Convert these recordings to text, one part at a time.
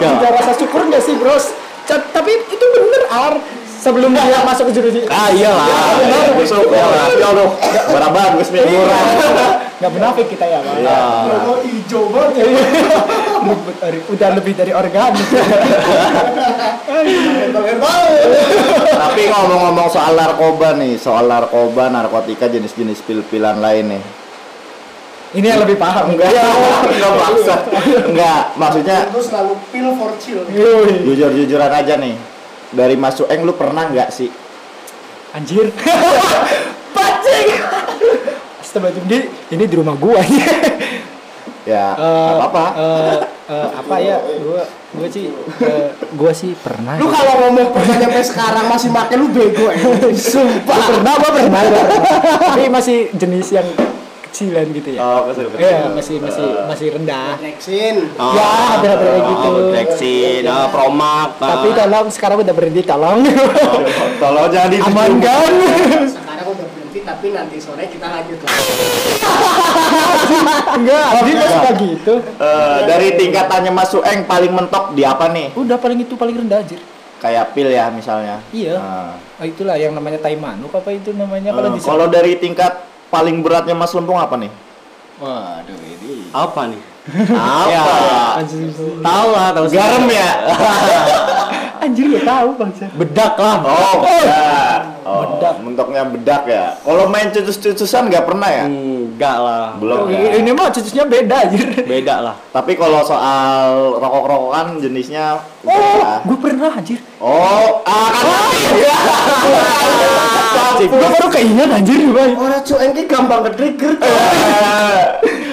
Ada rasa syukur nggak sih bros? Ca- tapi itu bener ar sebelum dia masuk ke jurus Ah iyalah. Besok ya lah. Ya Allah. Berapa bagus nih murah. nggak munafik kita ya bang. Iya. Logo hijau banget. Dari- udah lebih dari organik. Tapi ngomong-ngomong soal narkoba nih, soal narkoba, narkotika, jenis-jenis pil-pilan lain nih. Ini yang lebih paham enggak? Enggak, enggak maksa. Enggak, maksudnya Terus selalu pil for chill. Yoi. jujur-jujuran aja nih. Dari Mas Sueng lu pernah nggak sih? Anjir. Pancing. Astagfirullahaladzim, di ini di rumah gua Ya, Eh, nggak apa-apa. eh, eh, apa ya? Gua gua sih eh, gua sih pernah. Lu kalau ngomong pernah sampai sekarang masih make lu bego ya. Sumpah. Gua pernah, gua pernah. Tapi masih jenis yang kecilan gitu ya. Oh, kesel Iya, masih masih masih rendah. Nexin. Oh, Ya, ada ada kayak gitu. Flexin, oh, promak. Tapi tolong sekarang udah berhenti, tolong. Tolong jangan di Aman kan? Sekarang udah berhenti tapi nanti sore kita lanjut lagi. Enggak, dia masih gitu. Eh, dari tingkatannya Mas Sueng paling mentok di apa nih? Udah paling itu paling rendah anjir. Kayak pil ya misalnya. Iya. Nah. Oh, itulah yang namanya tai manuk apa itu namanya kalau di kalau dari tingkat paling beratnya Mas Lempung apa nih? Waduh ini. Apa nih? Apa? Ya. Tahu lah, tahu sih. Garam ya? Anjir ya tahu bangsa. Bedak lah. Oh, bedak. Oh, Bedak. Bentuknya bedak ya. Kalau main cucus-cucusan nggak pernah ya? Enggak lah. Belum. Oh, ya? ini mah cucunya beda anjir. Beda lah. Tapi kalau soal rokok-rokokan jenisnya Oh, udah. gue pernah anjir. Oh, ah, kan Gue baru keinget anjir gue. Orang cuek ini gampang ke trigger.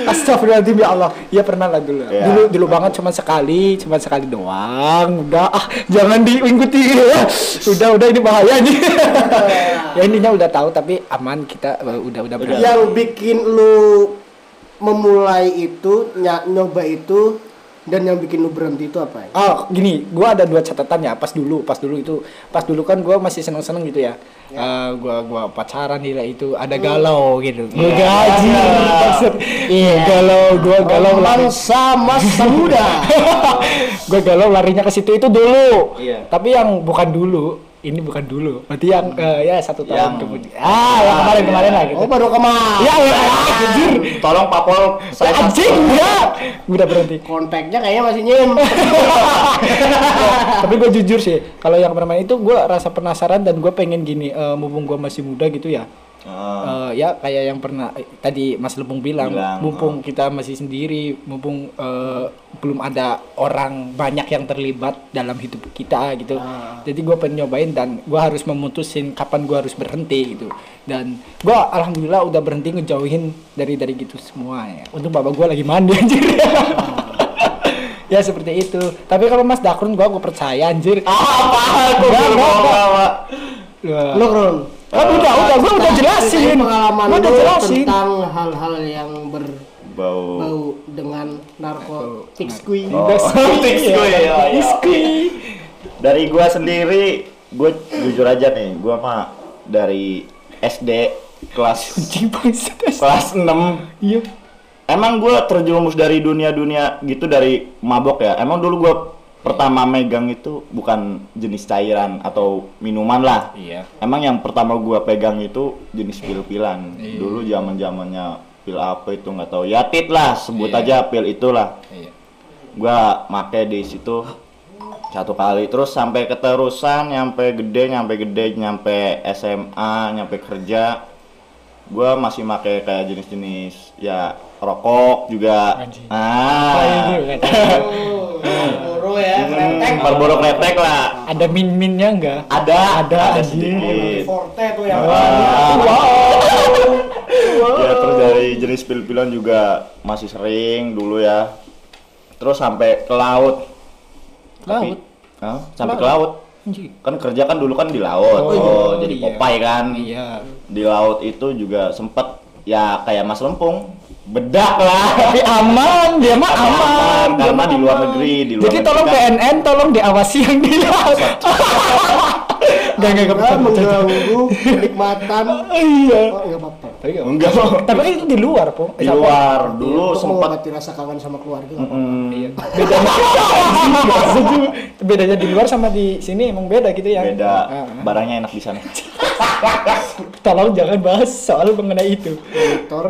Astagfirullahaladzim ya Allah. Iya pernah lah dulu. Iya. Dulu dulu banget cuma sekali, cuma sekali doang. Udah ah jangan diikuti ya. Udah udah ini bahaya nih. ya intinya udah tahu tapi aman kita eh, udah udah berani. Yang bikin lu memulai itu, ny- nyoba itu dan yang bikin lu berhenti itu apa ya? Oh gini, gua ada dua catatan ya. Pas dulu, pas dulu itu, pas dulu kan gua masih seneng-seneng gitu ya. Eh, gua gua pacaran gila itu ada galau gitu. Gua gaji, maksud. Iya galau, gua galau lari. sama muda. gua galau larinya ke situ itu dulu. Iya. Tapi yang bukan dulu, ini bukan dulu. Berarti yang eh, ya satu tahun Yang- kemudian. Ah, yang kemarin kemarin lah gitu. Oh baru ke mana? Ya, ya, ya, anjir. Tolong Papol saya Anjing ya. Udah berhenti. Kontaknya kayaknya masih nyim. tapi gue jujur sih kalau yang permanen itu gue rasa penasaran dan gue pengen gini eh, mumpung gue masih muda gitu ya Ah, Eh, ya kayak yang pernah eh, tadi Mas Lempung bilang, Bilang, mumpung kita masih sendiri mumpung eh, belum ada orang banyak yang terlibat dalam hidup kita gitu. Jadi gue pengen nyobain dan gue harus memutusin kapan gue harus berhenti gitu. Dan gue alhamdulillah udah berhenti ngejauhin dari dari gitu semua ya. Untuk bapak gue lagi mandi anjir. Ya seperti itu. Tapi kalau Mas Dakrun gue gue percaya anjir. Apa? Aku Enggak, belum mau. Wah. Lu Kron. Kan udah, udah, gua udah jelasin. Pengalaman Gua udah jelasin. tentang hal-hal yang berbau Bau. dengan narkotik squee. Oh, tips gue ya. ya. Dari gua sendiri, gue jujur aja nih, gua mah dari SD kelas kelas 6 Iya. Emang gue terjerumus dari dunia-dunia gitu dari mabok ya. Emang dulu gue pertama megang itu bukan jenis cairan atau minuman lah. Iya. Emang yang pertama gue pegang itu jenis pil-pilan. Iya. Dulu zaman zamannya pil apa itu nggak tahu. Yatit lah, sebut Iya. aja pil itulah. Iya. Gue make di situ satu kali terus sampai keterusan nyampe gede nyampe gede nyampe SMA nyampe kerja gue masih make kayak jenis-jenis ya rokok juga Anjing. ah Boro ya, kretek. Marlboro kretek lah Ada min-minnya enggak? ada Ada, ada anjing. sedikit Forte tuh yang Ah. ya terus dari jenis pil-pilan juga masih sering dulu ya terus sampai ke laut Tapi- Laut? Hah? sampai ke Laut? laut Anjing. kan kerja kan dulu kan di laut Oh, oh, jadi Iya. Popeye kan Iya. di laut itu juga sempet ya kayak Mas Lempung bedak lah Tapi aman, dia mah aman. Aman, karena di luar negeri, di luar Jadi negeri tolong kan- BNN tolong diawasi yang di laut. Nggak, nggak, nggak, Anda bercanda, bercanda. mengganggu kenikmatan. Iya. Oh, enggak apa-apa. Tapi nggak- Enggak. Tapi itu di luar, Po. Di luar dulu Untuk sempat mengobati rasa kangen sama keluarga. Iya. Bedanya bedanya di luar sama di sini emang beda gitu ya. beda ah. barangnya enak di sana Tolong jangan bahas soal mengenai itu. Monitor.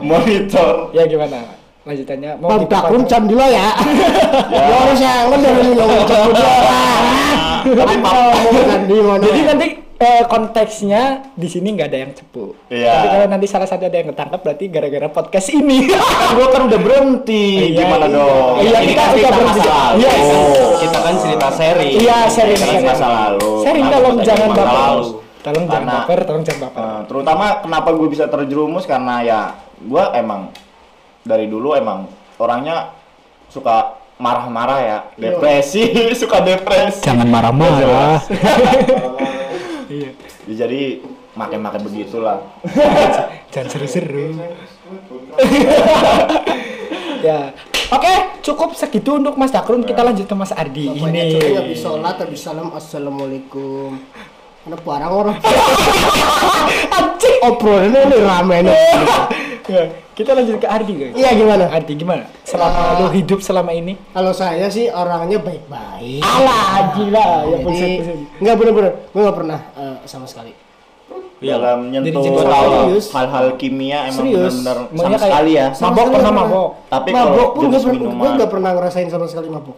monitor Ya gimana? Lanjutannya mau Pantakun diperpanjang? can dilo ya. Ya harus yang dari ngomong can dilo lah. Tapi kan mana? Jadi nanti eh, konteksnya di sini nggak ada yang cepu. Iya. Tapi kalau nanti salah satu ada yang ketangkap berarti gara-gara podcast ini. gue kan udah berhenti Iya, gimana iya. dong Iya, Ini kita kan udah cerita berhenti. masa lalu. Yes. Kita kan cerita seri. Iya, sharing, Kita kan masa lalu. Kenapa tolong kita jangan baper. Tolong jangan baper, tolong jangan baper. Terutama kenapa gue bisa terjerumus karena ya gue emang dari dulu emang orangnya suka marah-marah ya depresi suka depresi Jangan marah-marah. Ya, jadi makin-makin begitulah Jangan seru-seru. ya. Oke, cukup segitu untuk Mas Dakrun. Kita lanjut ke Mas Ardi Bapaknya ini. cowoknya habis sholat, habis salam, assalamualaikum. Karena barang orang. Anjing. Obrolannya ini rame nih. Ya, kita lanjut ke Ardi, guys. Iya gimana? Ardi gimana? Selama lu hidup selama ini? Kalau saya sih orangnya baik-baik. Alah, gila. Ya Jadi buset-buset. nggak bener-bener, gue nggak pernah eh, sama sekali. Iya. dalam nyentuh jadi serius. hal-hal kimia emang benar-benar Maunya sama kayak- sekali ya Mabok Sama pernah mabok? Tapi mabok pun gue gue nggak pernah ngerasain sama sekali mabok.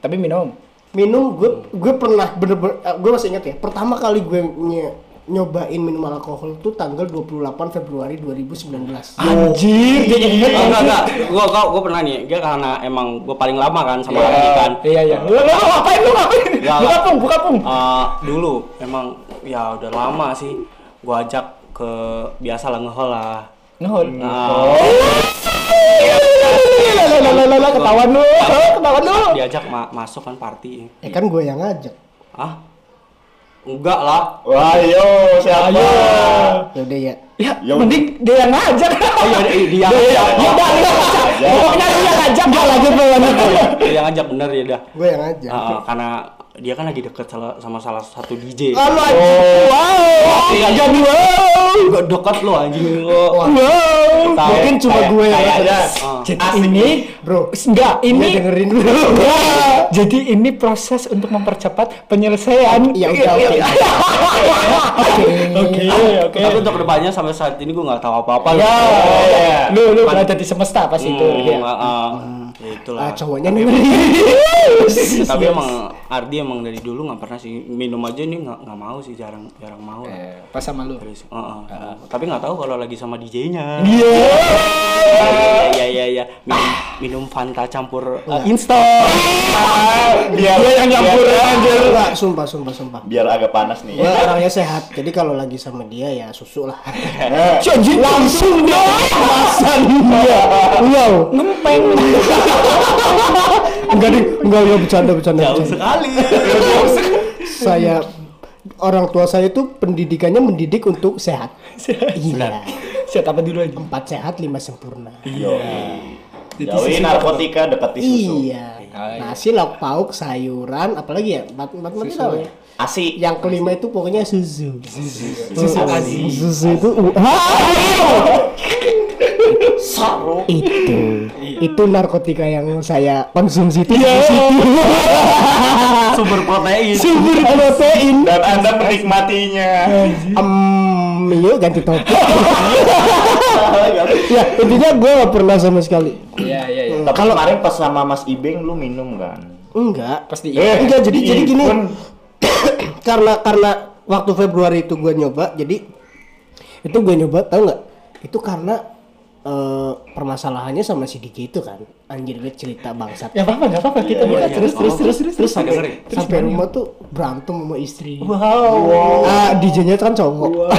Tapi minum. Minum gue gue pernah bener-bener gue masih ingat ya. Pertama kali gue nyobain minum alkohol tuh tanggal 28 Februari 2019. Anjir, dia inget Oh, enggak enggak, gua gua gua pernah nih, dia karena emang gua paling lama kan sama Ardi kan. Iya, iya. Lu, ngapain? Lu ngapain? Enggak, Buka pung, buka pung. Eh, dulu emang ya udah lama sih gua ajak ke biasa lah ngehol lah. Nuhun. Nah, ketahuan lu. Ketahuan lu. diajak ma- masuk kan party. Eh kan gue yang ngajak. Ah? Enggak lah. wah yo siapa Ayo. Ya udah ya. Ya, Ya mending dia yang ngajak. Oh iya dia dia Ya, udah, dia yang ngajak. Pokoknya dia yang ngajak. Dia lagi bawaannya. dia yang ngajak bener ya dah. Gue yang ngajak. Ah, ah, karena dia kan lagi deket salah- sama salah satu DJ. Oh, lu Oh. Wow. Iya, Jadi wow. Gak deket lo anjing lo. Wah. Wow. Mungkin cuma gue yang kayaknya ngajak. Ah. Jadi ini Bro, enggak ini Dia dengerin dulu. Enggak. Jadi ini proses untuk mempercepat penyelesaian. Ya udah oke. Oke. Oke, oke. Tapi untuk ke depannya sampai saat ini gue nggak tahu apa-apa. Ya, iya. lu lu berada di semesta pas itu. Hmm, ya. ah, ah. Ya itulah. Ah, cowoknya dengerin. Tapi emang Ardi emang dari dulu nggak pernah sih minum aja nih nggak nggak mau sih jarang jarang mau lah. Eh, Pas sama lu. Terus, ah, ah. Tapi nggak tahu kalau lagi sama DJ-nya. Iya. Iya iya iya minum minum Fanta campur uh, Instan. biar Dia yang nyampur anjir. Enggak, sumpah sumpah sumpah. biar agak panas nih Gue orangnya sehat, jadi kalau lagi sama dia ya susu lah. Jadi langsung dia kemasan dia. Wow, ngempeng. Enggak ding, enggak enggak bercanda bercanda. jauh sekali. Saya orang tua saya tuh pendidikannya mendidik untuk sehat. Iya. Siap apa dulu aja? Empat sehat, lima sempurna. yo jauhi narkotika dekati susu Iya. Nasi, lauk pauk, sayuran, apalagi ya? Empat empat empat itu apa ya? asi Yang kelima itu pokoknya susu. Susu asi. Susu itu itu. Itu narkotika yang saya konsumsi itu Sumber protein. sumber protein. Dan anda menikmatinya. Em, yuk ganti topik. Ya intinya gue gak pernah sama sekali. Iya, iya, iya. tapi kemarin pas sama Mas Ibeng lu minum kan? Enggak. Pasti Eh, enggak jadi di jadi gini. Karena karena waktu Februari itu gue nyoba jadi itu gue nyoba tau nggak? Itu karena eh, permasalahannya sama si Diki itu kan. Anjir gue cerita bangsat. Ya apa-apa, enggak apa-apa kita buka iya. terus terus terus terus terus. Sampai sering. sampai rumah tuh berantem sama istri. Wow. ah DJ-nya kan cowok.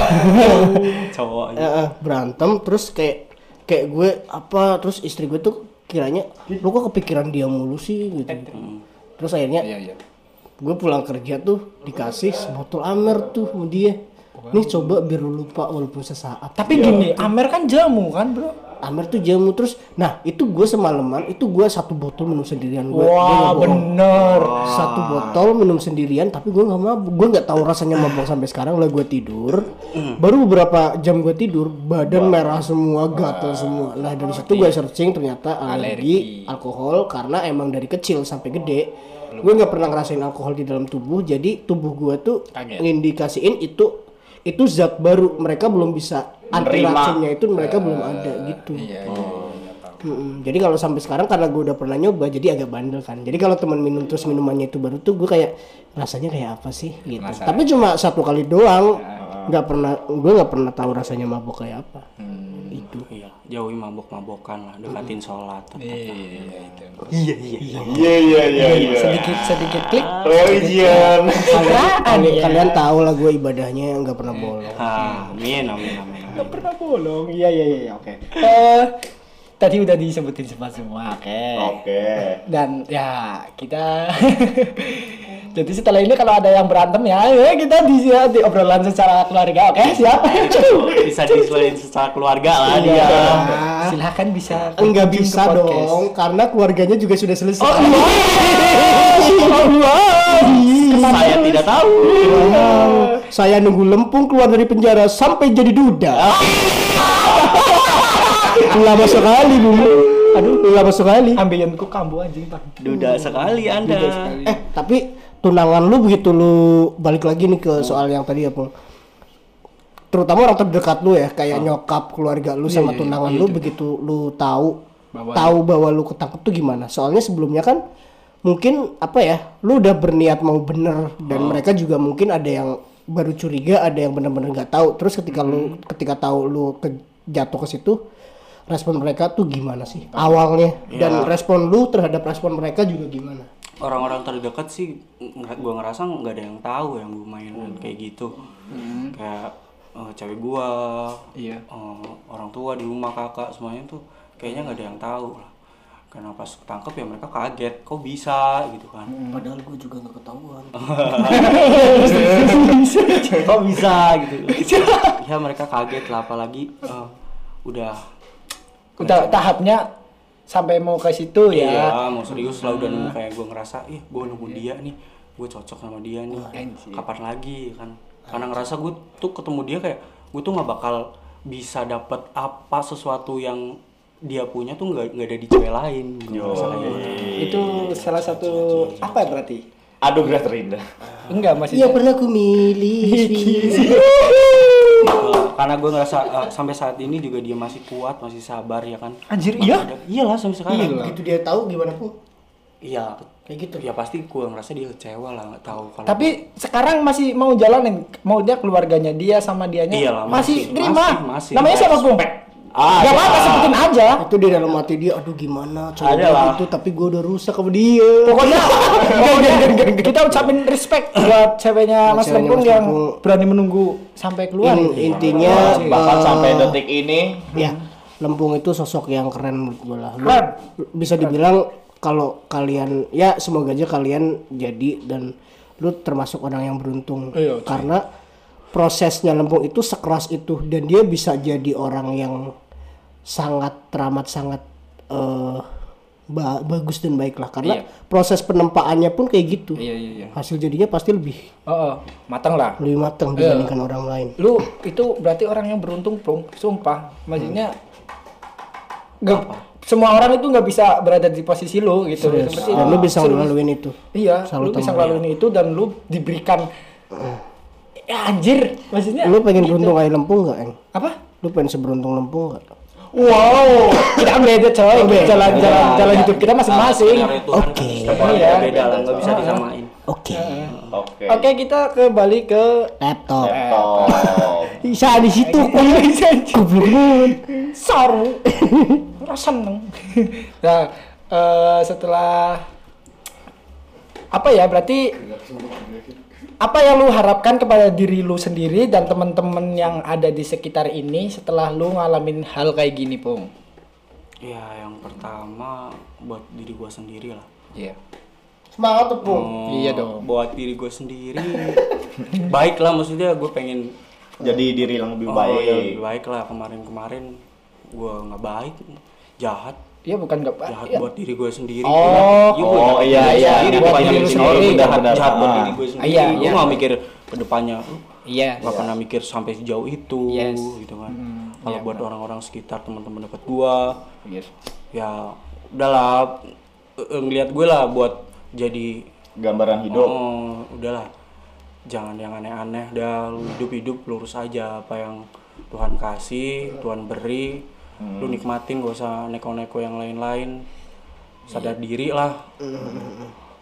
Cowok. Eh, eh, berantem terus kayak kayak gue apa terus istri gue tuh kiranya lu kok kepikiran dia mulu sih gitu. Terus akhirnya Iya, iya. gue pulang kerja tuh dikasih sebotol amer tuh sama dia nih coba biar lu lupa walaupun sesaat. Tapi gini, Amer kan jamu kan, Bro? Amer tuh jamu terus. Nah itu gue semalaman itu gue satu botol minum sendirian. Gue Wah, bener. satu botol minum sendirian tapi gue nggak mabuk. Gue nggak tahu rasanya mabuk sampai sekarang lah gue tidur. Baru beberapa jam gue tidur badan merah semua gatal semua. Nah dari situ gue searching ternyata alergi alkohol karena emang dari kecil sampai gede. Gue nggak pernah ngerasain alkohol di dalam tubuh jadi tubuh gue tuh Kaget. ngindikasiin itu itu zat baru mereka belum bisa anti racunnya itu mereka belum ada gitu Iya, Mm-mm. Jadi kalau sampai sekarang karena gue udah pernah nyoba jadi agak bandel kan. Jadi kalau teman minum terus minumannya itu baru tuh gue kayak rasanya kayak apa sih gitu. Tapi cuma satu kali doang. Nggak pernah gue nggak pernah tahu rasanya mabuk kayak apa. Itu. Iya, jauhi mabok-mabokan lah, dekatin sholat. tetap. Iya, itu. Iya, iya, iya. Iya iya iya iya. Sedikit sedikit klik. Religion. Kalian, kalian tahu lah gue ibadahnya nggak pernah bolong. Ah, Amin, amin, amin. Nggak pernah bolong. Iya, iya, iya, oke. Eh, tadi udah disebutin semua semua, oke. Oke. Dan ya kita jadi setelah ini kalau ada yang berantem ya, ya kita di, di obrolan secara keluarga, oke? Siap? Bisa disesuaikan secara keluarga lah dia. Iya. Silahkan bisa. Enggak bisa dong karena keluarganya juga sudah selesai. Oh, Saya tidak tahu. Wow. Saya nunggu lempung keluar dari penjara sampai jadi duda. Lama sekali dulu. Aduh, lama sekali. Ambienku kambuh anjing pak. Duda sekali Anda. Eh, tapi tunangan lu begitu lu balik lagi nih ke soal yang tadi ya, Pung. Terutama orang terdekat lu ya, kayak nyokap keluarga lu sama tunangan lu begitu lu tahu Bahwa- tahu bahwa lu ketangkep tuh gimana? Soalnya sebelumnya kan mungkin apa ya, lu udah berniat mau bener dan mereka juga mungkin ada yang baru curiga, ada yang bener-bener nggak tahu. Terus ketika lu ketika tahu lu ke, jatuh ke situ, respon mereka tuh gimana sih awalnya? Dan respon lu terhadap respon mereka juga gimana? Orang-orang terdekat sih gua ngerasa nggak ada yang tahu yang gue main kayak gitu. Kayak eh, cewek gua, Iya. eh, orang tua di rumah kakak semuanya tuh kayaknya nggak ada yang tahu lah. Karena pas ketangkep ya mereka kaget, kok bisa gitu kan. Padahal gue juga nggak ketahuan. kok bisa gitu ya mereka kaget lah apalagi eh, udah Udah tahapnya sampai mau ke situ ya. iya mau serius lah udah nunggu kayak gue ngerasa ih gue nunggu dia nih gue cocok sama dia nih kapan lagi kan karena ngerasa gue tuh ketemu dia kayak gue tuh nggak bakal bisa dapet apa sesuatu yang dia punya tuh nggak nggak ada di cewek lain gitu kayak gitu. Itu salah satu apa ya berarti? Aduh berat terindah. Enggak masih. Iya pernah ku milih. Eh, karena gue ngerasa eh, sampai saat ini juga dia masih kuat masih sabar ya kan Anjir, iya? ada- iyalah sampai sekarang Begitu dia tahu gimana pun. Iya, Kayak gitu. Ya pasti gue ngerasa dia kecewa lah, nggak tahu kalau. Tapi sekarang masih mau jalanin, mau dia keluarganya dia sama dianya Iyalah, masih, masih, terima. masih, masih. Namanya siapa pun? Ah, Gak apa-apa sebutin aja. Itu di dalam hati dia, aduh gimana cowok lah. itu tapi gue udah rusak sama dia. Pokoknya, pokoknya kita ucapin respect buat ceweknya Mas Lempung Mas yang berani menunggu sampai keluar. In- intinya Bahkan eh, sampai detik ini ya Lempung itu sosok yang keren menurut gue lah. Lu Keren. bisa dibilang kalau kalian ya semoga aja kalian jadi dan lu termasuk orang yang beruntung Iya, cuy. karena prosesnya Lempung itu sekeras itu dan dia bisa jadi orang yang sangat teramat sangat eh, ba- bagus dan baik lah karena Iya. proses penempaannya pun kayak gitu Iya iya iya. hasil jadinya pasti lebih Oh, oh, matang lah. lebih matang dibandingkan orang lain Lu itu berarti orang yang beruntung, Plung. Sumpah. Maksudnya nggak semua orang itu nggak bisa berada di posisi lu gitu. Seperti dan lu bisa ngelaluin itu Iya, Salut lu bisa ngelaluin itu dan lu diberikan ya anjir, maksudnya lu pengen gitu. beruntung kayak Lempung nggak Eng? apa? lu pengen seberuntung Lempung nggak Wow, kita beda coy, jalan-jalan jalan hidup kita masing-masing. Kan Oke. Iya. beda lah, nggak bisa disamain. oke Oke. Oke, kita kembali ke laptop Laptop. bisa di situ goblok Saru. Rasa seneng. Nah, eh, setelah apa ya berarti apa yang lu harapkan kepada diri lu sendiri dan teman-teman yang ada di sekitar ini setelah lu ngalamin hal kayak gini, Pung? Ya, yang pertama buat diri gua sendiri lah. Iya. semangat tuh Pung. Oh, Iya dong. Buat diri gue sendiri. baik lah, maksudnya gue pengen Jadi diri yang lebih oh, ya, baik. lebih baik lah kemarin-kemarin gue nggak baik jahat Iya bukan nggak jahat ya. buat diri gue sendiri Oh. Iya, gua Oh, iya, buat diri iya. sendiri, Buat diri lu sendiri sendiri, jahat benar, jahat buat benar. diri gue sendiri Iya, gue iya. nggak mikir ke depannya Iya. nggak pernah mikir sampai sejauh itu Yes. gitu kan Hmm, kalau iya, buat orang-orang sekitar teman-teman dekat gua Yes. ya udahlah eh, ngelihat gue lah buat jadi Gambaran hidup. oh, udahlah jangan yang aneh-aneh dah lu hidup-hidup lurus aja apa yang Tuhan kasih Tuhan beri lu nikmatin gak usah neko-neko yang lain-lain sadar diri lah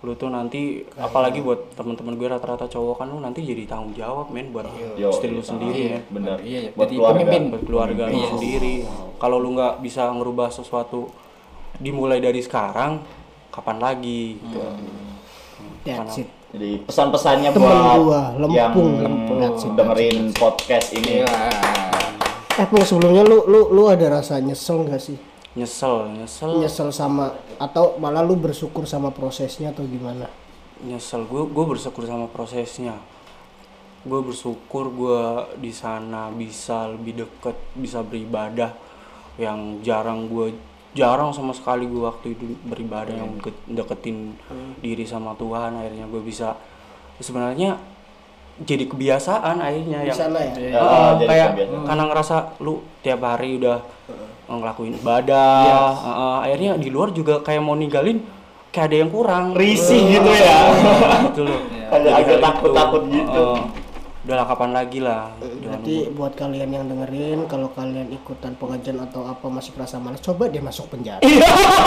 lu tuh nanti apalagi buat teman-teman gue rata-rata cowok kan lu nanti jadi tanggung jawab men buat Yo, istri lu sendiri ya Bener. Iya, iya. Buat Jadi keluarga. pemimpin. buat keluarga lu sendiri kalau lu nggak bisa ngerubah sesuatu dimulai dari sekarang kapan lagi gitu That's it. Jadi pesan-pesannya buat gua, lempung, yang lempung. dengerin podcast ini. Iya. Eh, Pung, sebelumnya lu lu lu ada rasa nyesel nggak sih? nyesel nyesel. Nyesel sama atau malah lu bersyukur sama prosesnya atau gimana? nyesel. Gue gue bersyukur sama prosesnya. Gue bersyukur gue di sana bisa lebih deket bisa beribadah yang jarang gue jarang sama sekali gue waktu itu beribadah yang deket- deketin diri sama Tuhan. Akhirnya gue bisa sebenarnya jadi kebiasaan akhirnya yang ya? Ya, Heeh, jadi kayak kebiasaan. karena ngerasa lu tiap hari udah ngelakuin ibadah heeh, akhirnya di luar juga kayak mau ninggalin kayak ada yang kurang Risih gitu ya. gitu loh Kayak Jadi agak hal itu, takut-takut gitu. heeh, udahlah kapan lagi lah Berarti buat kalian yang dengerin kalau kalian ikutan pengajian atau apa masih merasa malas coba dia masuk penjara.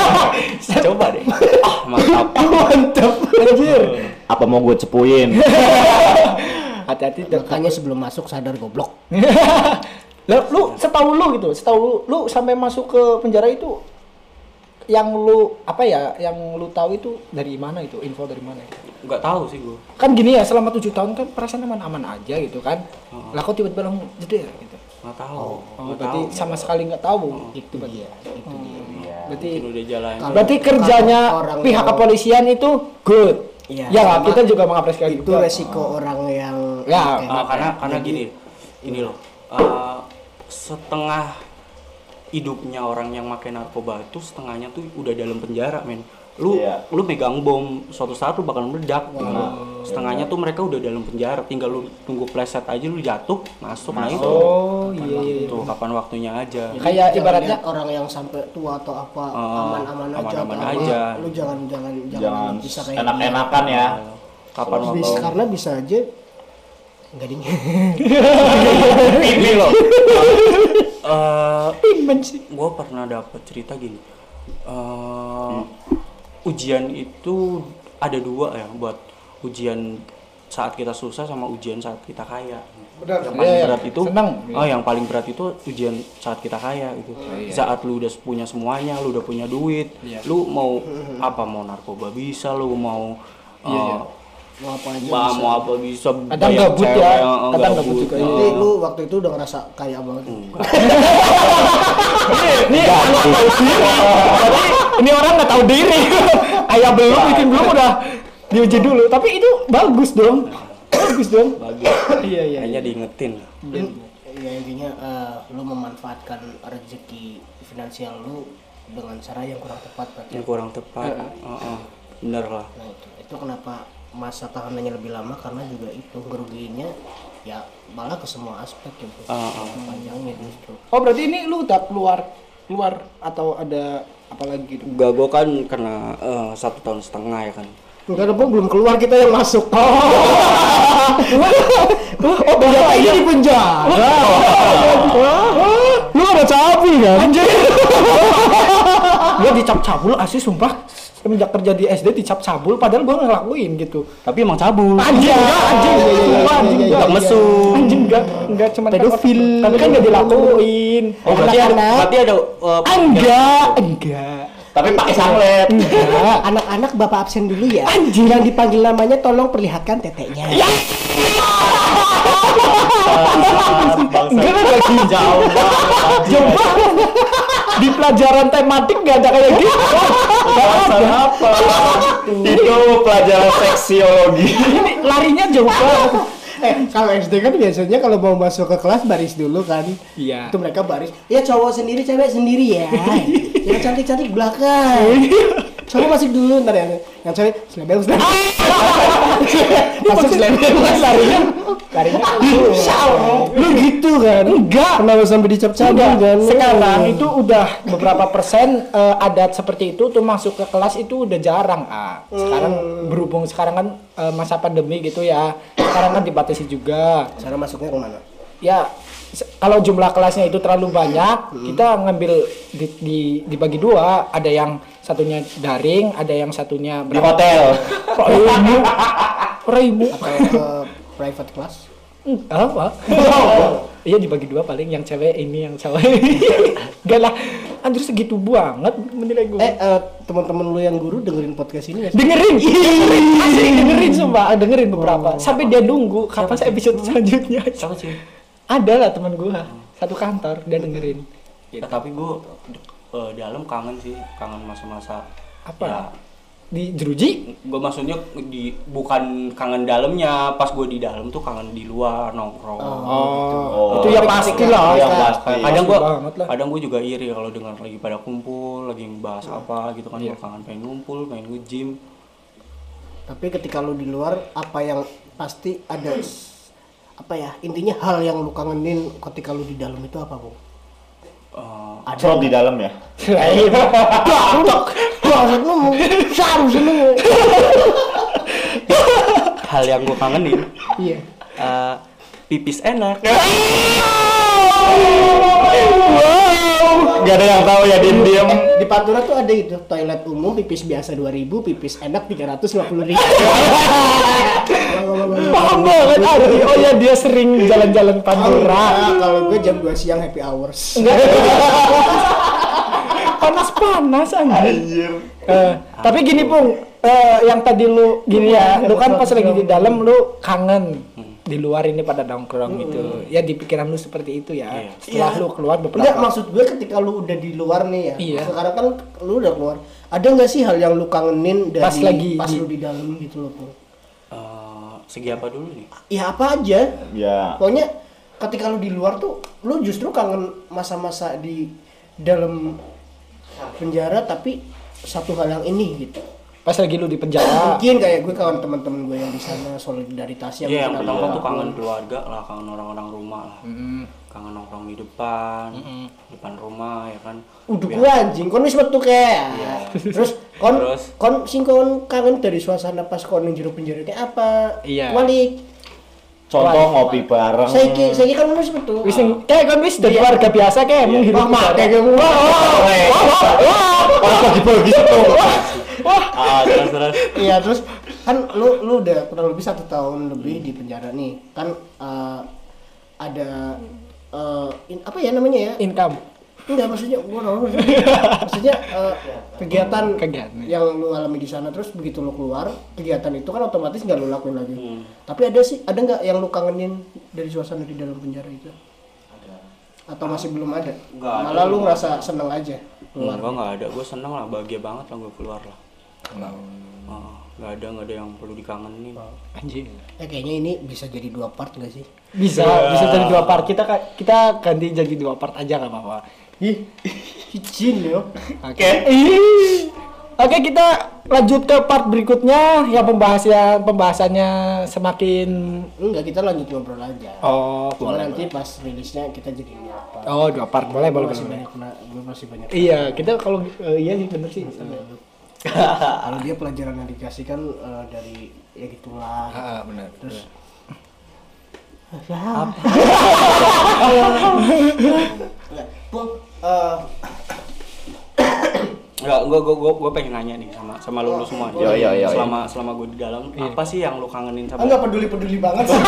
coba deh ah mantap Mantap anjir. Apa mau gue cepuin? Hati-hati dan Makanya sebelum masuk sadar goblok. Lah, lu setahu lu gitu, setahu lu, lu sampai masuk ke penjara itu yang lu apa ya, yang lu tahu itu dari mana itu, info dari mana itu? nggak tahu sih gue Kan gini ya, selama tujuh tahun kan perasaan aman-aman aja gitu kan. Lah kok tiba-tiba langsung jeder gitu. nggak tahu Oh, nggak berarti tahu sama sekali nggak tahu. Itu dia, itu dia. Berarti mungkin udah jalan Kalau- berarti kerjanya kalau orang pihak kepolisian itu good. Iya, ya kita juga mengapresiasi itu juga. resiko orang yang Ya, kayak- Ah, karena karena gini ini loh eh, setengah hidupnya orang yang pakai narkoba itu setengahnya tuh udah dalam penjara men lu Iya. lu megang bom suatu saat lu bakal meledak gitu. setengahnya tuh mereka udah dalam penjara tinggal lu tunggu pleset aja lu jatuh masuk, nah itu Oh, iya iya. iya. tuh kapan waktunya aja Kayak Jangan ibaratnya orang yang sampai tua atau apa aman-aman aja aman-aman atau apa, aja. lu jangan jangan jangan, Jangan bisa kayak enak-enakan ya. kapan waktu Bisa- karena bisa aja enggak ding ini loh eh Imen sih. gue pernah dapat cerita gini Eh, ujian itu ada dua ya buat ujian saat kita susah sama ujian saat kita kaya Benar. yang paling Iya, iya. berat itu Senang. oh yang paling berat itu ujian saat kita kaya gitu saat lu udah punya semuanya lu udah punya duit lu mau apa mau narkoba bisa lu mau eh, mau apa aja mau, bisa. mau apa bisa Kadang gabut ya, eh, kadang gabut juga. eh. Jadi lu waktu itu udah ngerasa kaya banget. Ini ini orang nggak tahu diri. Ayah belum, bikin belum udah diuji dulu. Tapi itu bagus dong. Bagus dong. bagus Iya iya. kayaknya diingetin Ya intinya eh, lu memanfaatkan rezeki finansial lu dengan cara yang kurang tepat berarti. yang kurang tepat Heeh. bener lah Nah itu, itu kenapa masa tahanannya lebih lama karena juga itu ngerugiinnya ya malah ke semua aspek ya bro. Ah, ah. panjangnya justru. Oh berarti ini lu udah keluar keluar atau ada apa lagi gitu? Enggak, gue kan kena eh, satu tahun setengah ya kan. Enggak ada Bang, belum keluar kita yang masuk. Oh, Oh, bapak ini di penjara. Lu ada cabi kan? Anjir. gua dicap cabul asli sumpah. Semenjak kerja di SD dicap cabul padahal gua nggak ngelakuin gitu. Tapi emang cabul. Anjing enggak, anjing. iya, iya, iya, anjing iya, enggak. iya. mesum. Anjing enggak, enggak cuma Pedofil. Tapi kan enggak dilakuin. Oh, berarti ada, Anak-anak. berarti ada eh, Enggak, enggak. Tapi pakai sanglet. Enggak, anak-anak bapak absen dulu ya. Anjing yang dipanggil namanya tolong perlihatkan teteknya. Ya. Enggak lagi jauh. Jauh banget. Di pelajaran tematik enggak ada kayak gitu. Bahasan apa? Itu pelajaran seksiologi. Ini larinya jauh banget. eh kalau SD kan biasanya kalau mau masuk ke kelas baris dulu kan Iya. itu mereka baris ya cowok sendiri cewek sendiri ya yang cantik cantik belakang cowok masuk dulu ntar ya yang cewek selebel selebel masuk selebel larinya. Larinya lu gitu kan? Enggak. Kenapa sampai dicap-cap Enggak, kan? Sekarang itu udah beberapa persen eh, adat seperti itu tuh masuk ke kelas itu udah jarang ah sekarang berhubung sekarang kan eh, masa pandemi gitu ya. Sekarang kan dibatasi juga. Cara masuknya ke mana? Ya se- kalau jumlah kelasnya itu terlalu banyak kita ngambil di, di dibagi dua. Ada yang satunya daring ada yang satunya Di hotel. ribu ribu atau ke private class? Apa? Iya dibagi dua paling yang cewek ini yang cewek. Gak lah. Anjir segitu banget menilai gue eh eh, teman-teman lu yang guru dengerin podcast ini sih? dengerin? Dengerin. Asli dengerin sumpah. Dengerin beberapa. Sampai dia nunggu kapan episode selanjutnya. Siapa sih? Ada lah teman gua. Satu kantor dia dengerin. Ya, tapi gue di dalam kangen sih kangen masa-masa. Apa? ya, di jeruji? Gue maksudnya di bukan kangen dalamnya. Pas gue di dalam tuh kangen di luar nongkrong. Oh, itu yang pasti lah Yang Kak. pasti. kadang Pasti gue banget lah. kadang gue juga iri kalau dengar lagi pada kumpul lagi bahas apa gitu kan. Gue kangen pengen ngumpul pengen nge-gym. Tapi ketika lu di luar apa yang pasti ada apa ya intinya hal yang lu kangenin ketika lu di dalam itu apa bu? Eh, Slot di dalam ya. Lain. Lu hal yang gue kangenin. Iya. Eh, pipis enak. Gak ada yang tahu ya diem diem. di Pantura tuh ada itu toilet umum pipis biasa 2000 pipis enak 350 ribu paham banget. Ardi oh ya dia sering jalan-jalan Pantura. Nah, kalau gue jam 2 siang happy hours. Panas-panas anjir. Eh, tapi gini pung. Eh, yang tadi lu gini ya lu kan pas lagi di dalam lu kangen di luar ini pada nongkrong gitu. Ya di pikiran lu seperti itu ya. Iya. setelah Iya. lu keluar beberapa Enggak maksud gue ketika lu udah di luar nih ya. Iya. Sekarang kan lu udah keluar. Ada nggak sih hal yang lu kangenin dari Pas lagi pas di- lu di dalam gitu loh, segi apa dulu nih Ya apa aja. Ya. Pokoknya ketika lu di luar tuh lu justru kangen masa-masa di dalam penjara tapi satu hal yang ini gitu. pas lagi lu di penjara Mungkin kayak gue kawan teman-teman gue yang di sana solidaritasnya Iya, yang mungkin pertama ada. tuh kangen keluarga lah, kangen orang-orang rumah lah. Kangen nongkrong di depan, depan rumah ya kan. Biar- gue anjing, kon wis metu kayak. Terus kon Terus? kon sing kon kangen dari suasana pas kon ning jero penjara kayak apa? Iya. Walik. Contoh ngopi bareng. Saiki saiki kan wis metu. wis sing- kayak kan wis dari Iya. warga biasa kayak menghirup Wah, mak, udara. kayak gitu. Wah, wah, Orang bagi-bagi tuh. Ah, terus terus. Iya, terus kan lu lu udah kurang lebih satu tahun lebih di penjara nih. Kan eh, ada eh, in- apa ya namanya ya? income Enggak maksudnya gua ngerti. maksudnya eh, kegiatan, Kegiatan. yang lu alami di sana terus begitu lu keluar kegiatan itu kan otomatis nggak lu lakuin lagi. Tapi ada sih ada nggak yang lu kangenin dari suasana di dalam penjara itu? Atau masih belum ada? Nggak ada. Malah lu ngerasa seneng aja keluar. Enggak, enggak ada. Gue seneng lah, bahagia banget lah gue keluar lah. Ah, nggak ada, nggak ada yang perlu dikangenin. anjing Ya kayaknya ini bisa jadi dua part nggak sih? bisa bisa jadi dua part kita kita ganti jadi dua part aja nggak apa-apa Ih, izin yo. Oke. Ih. Oke, kita lanjut ke part berikutnya yang pembahasan pembahasannya semakin Enggak, kita lanjut ngobrol aja. Oh, Cuma nanti pas rilisnya kita jadi dua part. Oh, dua part boleh, boleh. masih boleh. banyak gue masih banyak. Iya, kita kalau eh, iya sih bener sih. Kalau dia pelajaran yang dikasih kan eh, dari ya gitulah. Ah, benar. Terus Enggak, Pung, eh, Enggak, gue gue gue gue pengen nanya nih sama sama lu, lu semua. nih. Iya, iya, iya, Selama selama gue di dalam, apa sih yang lu kangenin sama? enggak peduli-peduli banget sih.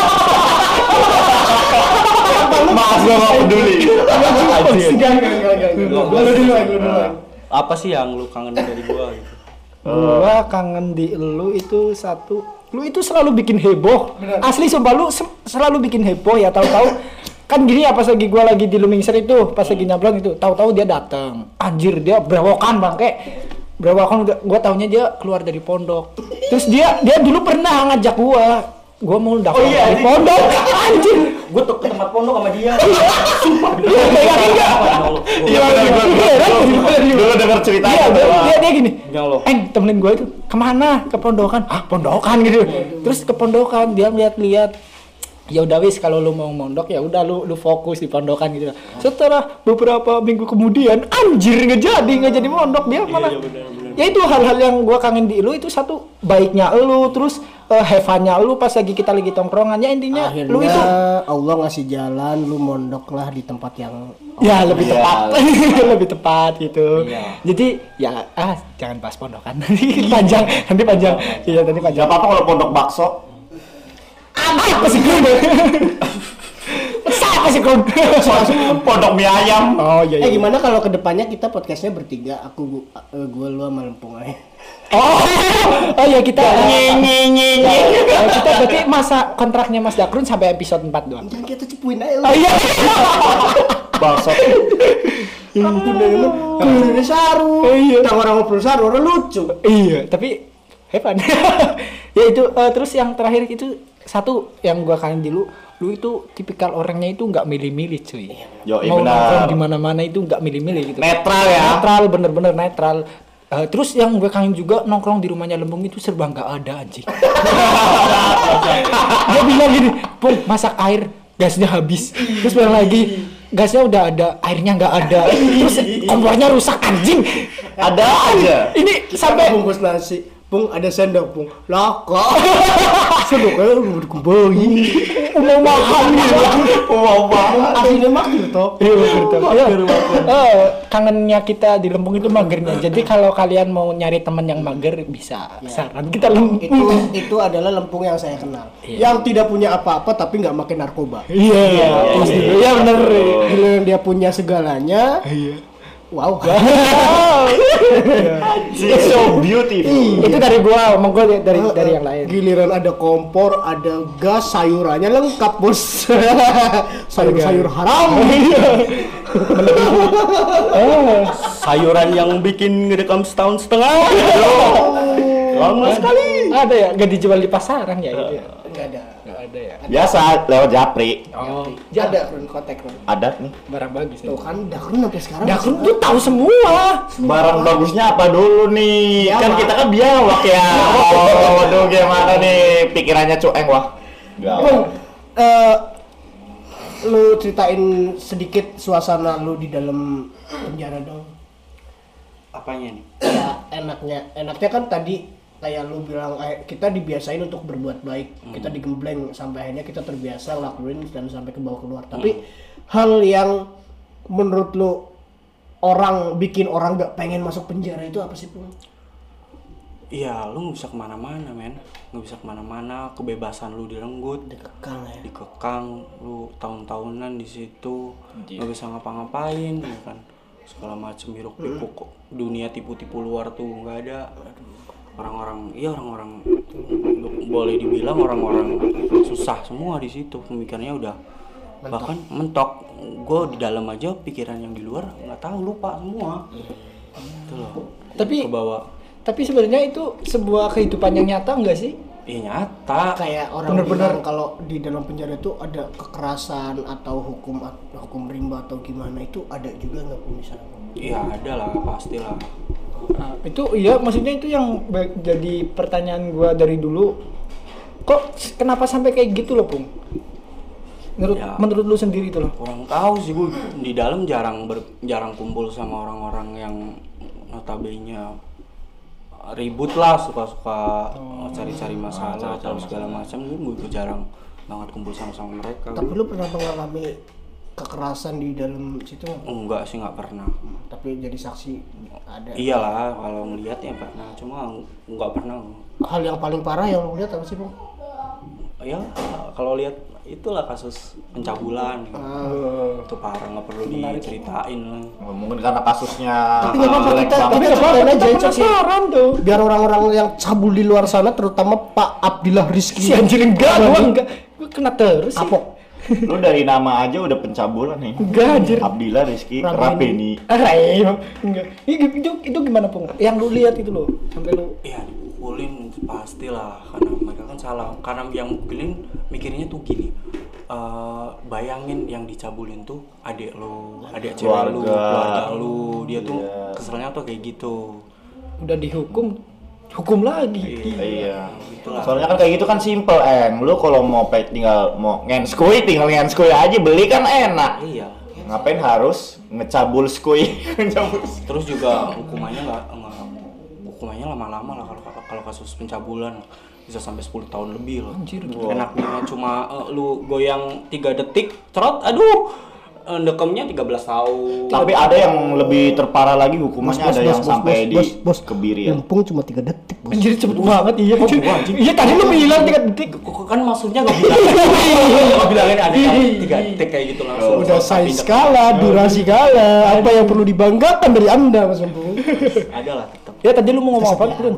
Maaf gua nggak peduli. Enggak, enggak, enggak, enggak. Gua- Lu duluan, lu duluan. Apa sih yang lu kangenin dari gue gitu? Gua kangen di lu itu satu lu itu selalu bikin heboh. Bener. Asli sumpah lu se- selalu bikin heboh ya tahu-tahu kan gini ya pas lagi gua lagi di Lumingser itu pas lagi nyablon itu tahu-tahu dia datang anjir dia berewokan bangke berewokan udah gua taunya dia keluar dari pondok terus dia dia dulu pernah ngajak gua gua mau daftar Oh iya, di pondok anjing gue tuh ke tempat pondok sama dia Sumpah, iya, nggak? Iya benar gua Iya, kan? Dulu denger ceritanya. Iya, dia, gua. dia, dia gini. Eng, temenin gue itu ke mana? Ke pondokan. Ah, pondokan gitu. Terus ke pondokan dia lihat-lihat. Ya udah wis kalau lu mau mondok ya udah lu lu fokus di pondokan gitu. Setelah beberapa minggu kemudian anjir nggak jadi nggak jadi mondok dia malah. Ya itu hal-hal yang gua kangen di lu itu satu baiknya lu terus eh, have fun-nya lu pas lagi kita lagi tongkrongan. Ya intinya Akhirnya lu itu Allah ngasih jalan, lu mondok lah di tempat yang ya lebih Iya. tepat lebih tepat gitu. Iya. jadi ya ah jangan bahas pondokan. Nanti panjang nanti panjang. Iya nanti Gak panjang apa-apa kalau pondok bakso. apa sih sih kun pondok mie ayam. oh iya, Eh iya. gimana kalau ke depannya kita podcastnya bertiga, aku eh, gua lu sama Lempung aja. oh oh iya kita Ya, kita berarti masa kontraknya Mas Dakrun sampai episode 4 doang Jangan kita cepuin aja oh lu. iya Bakso. Aku dengan kuliner saru. Iya. Kita orang ngobrol saru, orang lucu. iya tapi hebat ya itu eh, terus yang terakhir itu satu yang gua kangen di lu itu tipikal orangnya itu nggak milih-milih cuy Yo, iya mau benar. nongkrong di mana-mana itu nggak milih-milih gitu Netral ya. netral bener-bener netral Eh, terus yang gue kangen juga nongkrong di rumahnya Lembung itu serba nggak ada anjing dia bilang gini pun masak air gasnya habis terus bilang lagi gasnya udah ada airnya nggak ada terus kompornya rusak anjing Ada aja. ini Sampai sampai bungkus nasi. Pung ada sendok, Pung. Lah kok. Sendoknya udah dikembali. mau makan gitu Wow banget. Aslinya makin toh. Iya. Iya. Eh, kangennya kita di Lembung itu magernya. Jadi kalau kalian mau nyari teman yang mager bisa saran kita Lembung. Itu itu adalah lempung yang saya kenal. Yang tidak punya apa-apa tapi nggak makin narkoba. Iya, iya, iya. Iya bener. Giliran dia punya segalanya. Iya. Wow. It's so beautiful. itu dari gua, omong gua dari dari yang lain. Giliran ada kompor, ada gas, sayurannya lengkap bos. Sayur-sayur haram. Eh, sayuran yang bikin ngedekam setahun setengah lama sekali ada ya, gak dijual di pasaran ya itu ya. Enggak ada. Ada ya. Biasa lewat japri. Oh, Ada run kotek. Ada nih. barang bagus ya. Tuh kan Dakrun sampai sekarang. Dakrun tuh tahu semua. Barang bagusnya apa dulu nih? Biawak. Kan kita kan biawak ya. Oh, waduh gimana nih pikirannya cueng wah. Eh, lu ceritain sedikit suasana lu di dalam penjara dong. apanya nih Ya enaknya, enaknya kan tadi kayak lu bilang eh, kita dibiasain untuk berbuat baik, kita digembleng sampai akhirnya kita terbiasa lakuin dan sampai ke bawah keluar. Tapi hal yang menurut lu orang bikin orang gak pengen masuk penjara itu apa sih pun? iya lu nggak bisa ke mana-mana men. Nggak bisa ke mana-mana kebebasan lu direnggut. Dikekang ya. dikekang lu tahun-tahunan di situ nggak bisa ngapa-ngapain ya kan. Segala macem hiruk pikuk dunia tipu-tipu luar tuh nggak ada orang-orang iya orang-orang boleh dibilang orang-orang susah semua di situ. Pemikirannya udah bahkan mentok. Gue di dalam aja pikiran yang di luar nggak tahu lupa semua. Itu loh. Tapi ke bawah. tapi sebenarnya itu sebuah kehidupan yang nyata enggak sih? iya nyata. Kayak orang Bener-bener. bilang kalau di dalam penjara itu ada kekerasan atau hukum hukum rimba atau gimana itu ada juga nggak pun misalnya? iya ada lah pastilah Nah, itu iya maksudnya itu yang jadi pertanyaan gua dari dulu. Kok kenapa sampai kayak gitu loh, Pung? Menurut Ya. menurut lu sendiri itu loh. kurang tahu sih gue di dalam jarang ber- jarang kumpul sama orang-orang yang notabene ribut lah suka-suka cari-cari masalah atau segala macam gue jarang banget kumpul sama-sama mereka Tapi lu pernah mengalami kekerasan di dalam situ nggak? enggak sih nggak pernah Tapi jadi saksi ada. iyalah kalau ngelihat ya pernah cuma nggak pernah Hal yang paling parah yang lu lihat apa sih, Bang? ya kalau lihat itulah kasus pencabulan itu parah nggak perlu diceritain lah Mungkin karena kasusnya Tapi nggak apa-apa, kita- banget. kita penasaran tuh. Biar orang-orang yang cabul di luar sana terutama Pak Abdillah Rizky. Si anjir enggak, gua enggak. Gua kena terus sih. Apok. Lu dari nama aja udah pencabulan nih. Enggak anjir. Abdillah Rizky Rapeni. Rapeni. Ah, iya. Enggak. Itu, itu, itu gimana, Pung? Yang lu lihat itu loh, sampai lu ya dipukulin pastilah karena mereka kan salah karena yang mukulin mikirnya tuh gini eh, bayangin yang dicabulin tuh adik lo adik cewek lu Keluarga. lu dia tuh Iya. keselnya tuh kayak gitu udah dihukum hukum lagi. Iya. Soalnya kan kayak gitu kan simple, Eng. Lu kalau mau pe tinggal mau ngenskui tinggal ngenskui aja beli kan enak. iya. Ngapain harus ngecabul skui? Terus juga hukumannya nggak hukumannya lama-lama lah kalau kalau kasus pencabulan. Bisa sampai 10 tahun lebih loh. Enaknya cuma eh, lu goyang tiga detik trot aduh eh, dekemnya 13 tahun. Tapi ada yang lebih terparah lagi hukumannya ada yang sampai di kebiri ya. Lempung cuma 3 detik, Bos. anjir cepet banget iya iya tadi lu bilang tiga detik. Kok kan maksudnya nggak bilangin. Nggak bilangin ada yang tiga detik kayak gitu langsung. Udah size skala, durasi skala, apa yang perlu dibanggakan dari Anda, Mas Lempung? ada lah tetap ya tadi lu mau ngomong apa Kun?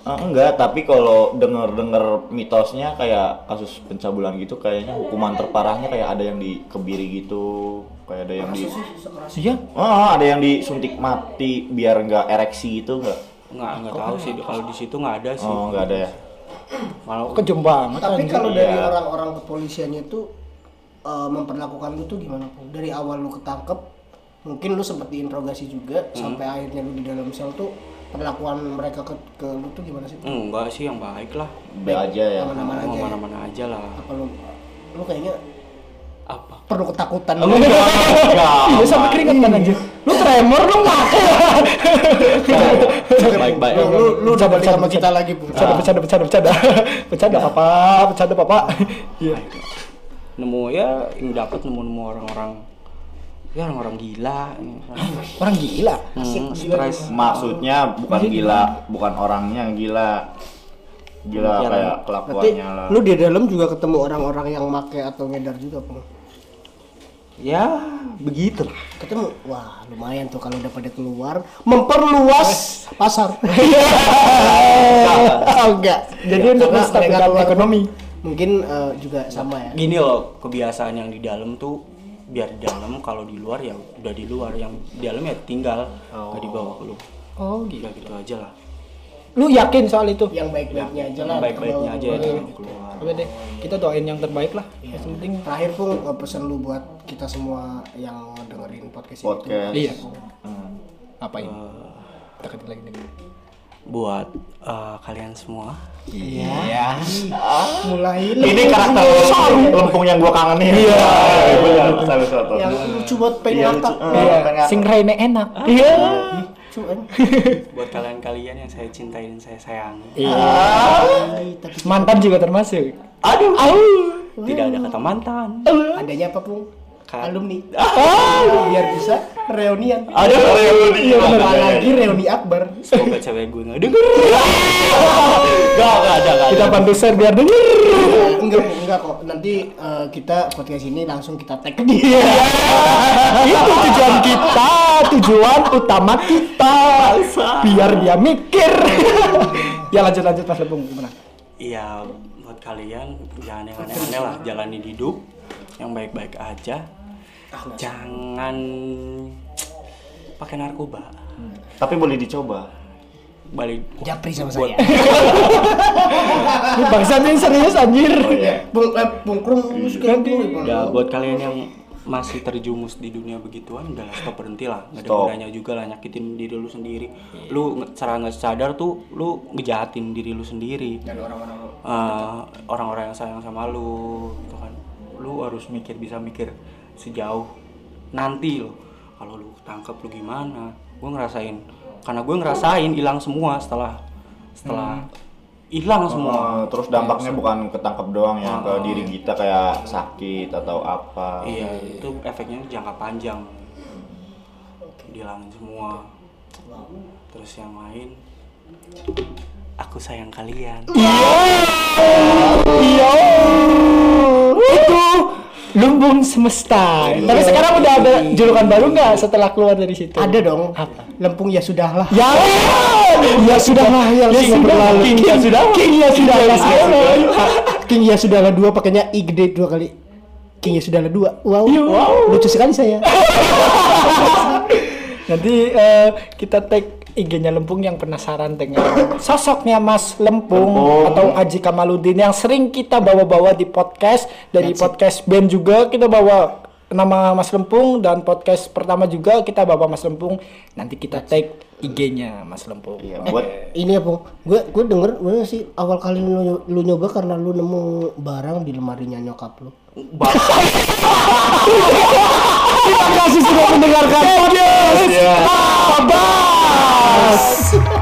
Ah, enggak, tapi kalau denger-denger mitosnya kayak kasus pencabulan gitu kayaknya hukuman terparahnya kayak ada yang dikebiri gitu, kayak ada yang di iya Oh, ada yang disuntik mati biar nggak ereksi gitu enggak? nggak nggak tahu sih kalau di situ nggak ada sih Oh, nggak ada ya. kalau kejem banget Tapi kalau dari Iya. orang-orang kepolisiannya itu eh, memperlakukan lu tuh gimana? Dari awal lu ketangkep, mungkin lu sempat diinterogasi juga sampai akhirnya lu di dalam sel tuh perlakuan mereka ke, ke lu tuh gimana sih? enggak sih yang baik lah. B aja ya. Aman-aman aja. mau ya? mana-mana aja lah. Apa lu lu kayaknya apa? perlu ketakutan. Iya sampai keringetan anjir lu tremor lu nggak baik-baik lu, lu, lu udah balik sama kita lagi, Pung. bercanda bercanda bercanda bercanda. Bercanda papa. Bercanda papa. Iya. Nemu ya yang dapat nemu nemu orang-orang ya orang-orang gila orang gila hmm, stres Maksudnya bukan gila, bukan orangnya yang gila. Gila Yang- kayak kelakuannya lah. lu di dalam juga ketemu orang-orang yang make atau ngedar juga, Pung. ya begitulah Ketemu, wah lumayan tuh kalau udah pada keluar memperluas pasar. oh enggak. Jadi untuk menstabilkan mereka keluar ekonomi. Mungkin eh, juga sama ya. gini loh kebiasaan yang di dalam tuh biar di dalam kalau di luar ya udah di luar yang di dalam ya tinggal nggak dibawa ke lu oh gitu ya gitu aja lah lu yakin soal itu Yang baik-baiknya aja lah. baik-baiknya aja ya keluar Oke deh, kita doain yang terbaik lah. Yang penting Terakhir pun eh, pesan lu buat kita semua yang dengerin podcast, Podcast. iya. Hmm. Apain? Kita ketik lagi nih. Buat eh, kalian semua Iya. itu. Mulai Ini karakter lempung yang gua kangenin. Iya, benar. Satu. yang lucu buat Iya, pengen lucu. ngakak. Eh, Iya, pengen- sing raine enak. Iya. Lucu kan? buat kalian-kalian yang saya cintai dan saya sayangi Iya. Mantan juga termasuk. aduh Au. tidak ada kata mantan adanya apa pun? Ka- Alumni. Ah, biar bisa reunian. Ada reuni. Apalagi reuni akbar. semoga cewek gue nggak denger Gak, gak ada, gak Kita bantu share biar denger. enggak enggak kok nanti eh, kita podcast ini langsung kita tag ke dia Itu tujuan kita, tujuan utama kita. Biar dia mikir. ya lanjut lanjut Mas Lepung gimana? Iya, buat kalian jangan yang aneh-aneh lah, jalanin hidup yang baik-baik aja. Jangan. Pakai narkoba. Tapi boleh dicoba. Balik japri sama Buat- saya. Ini bangsat ini serius anjir. Oh iya. bung eh, bungkrung lu ya buat kalian yang masih terjumus di dunia begituan udah lah, stop berhenti lah. Nggak ada gunanya juga lah nyakitin diri lu sendiri. Lu nge- secara nggak sadar tuh lu ngejahatin diri lu sendiri. Dan orang-orang Eh, orang-orang yang sayang sama lu gitu kan. Lu harus mikir bisa mikir sejauh nanti lo kalau lu tangkap lu gimana? Gue ngerasain. Karena gue ngerasain hilang semua setelah setelah hilang semua. Oh, terus dampaknya bukan ketangkep doang ya ke diri kita kayak sakit atau apa. iya itu efeknya jangka panjang. Dihilangin semua. Terus yang lain aku sayang kalian. Iya. Lumbung semesta. Tapi sekarang udah ada julukan baru nggak setelah keluar dari situ? ada dong Apa? lempung ya sudahlah Ya, ya sudahlah yang Ya sudah sudah, berlalu. King ya sudah. King ya sudah. King ya sudahlah dua pakainya I gede dua kali King ya sudahlah dua wow, Wow. lucu sekali saya Nanti eh, kita tag IG-nya Lempung yang penasaran dengan sosoknya Mas Lempung, Lempung. atau Aji Kamaludin yang sering kita bawa-bawa di podcast. Dari podcast band juga kita bawa nama Mas Lempung dan podcast pertama juga kita bawa Mas Lempung. Nanti kita tag IG-nya Mas Lempung. Iya, buat ini ya pung. Gue gue denger gue sih awal kali lu, lu nyoba karena lu nemu barang di lemarinya nyokap lu. Terima kasih sudah mendengarkan podcast. Ya. Yes!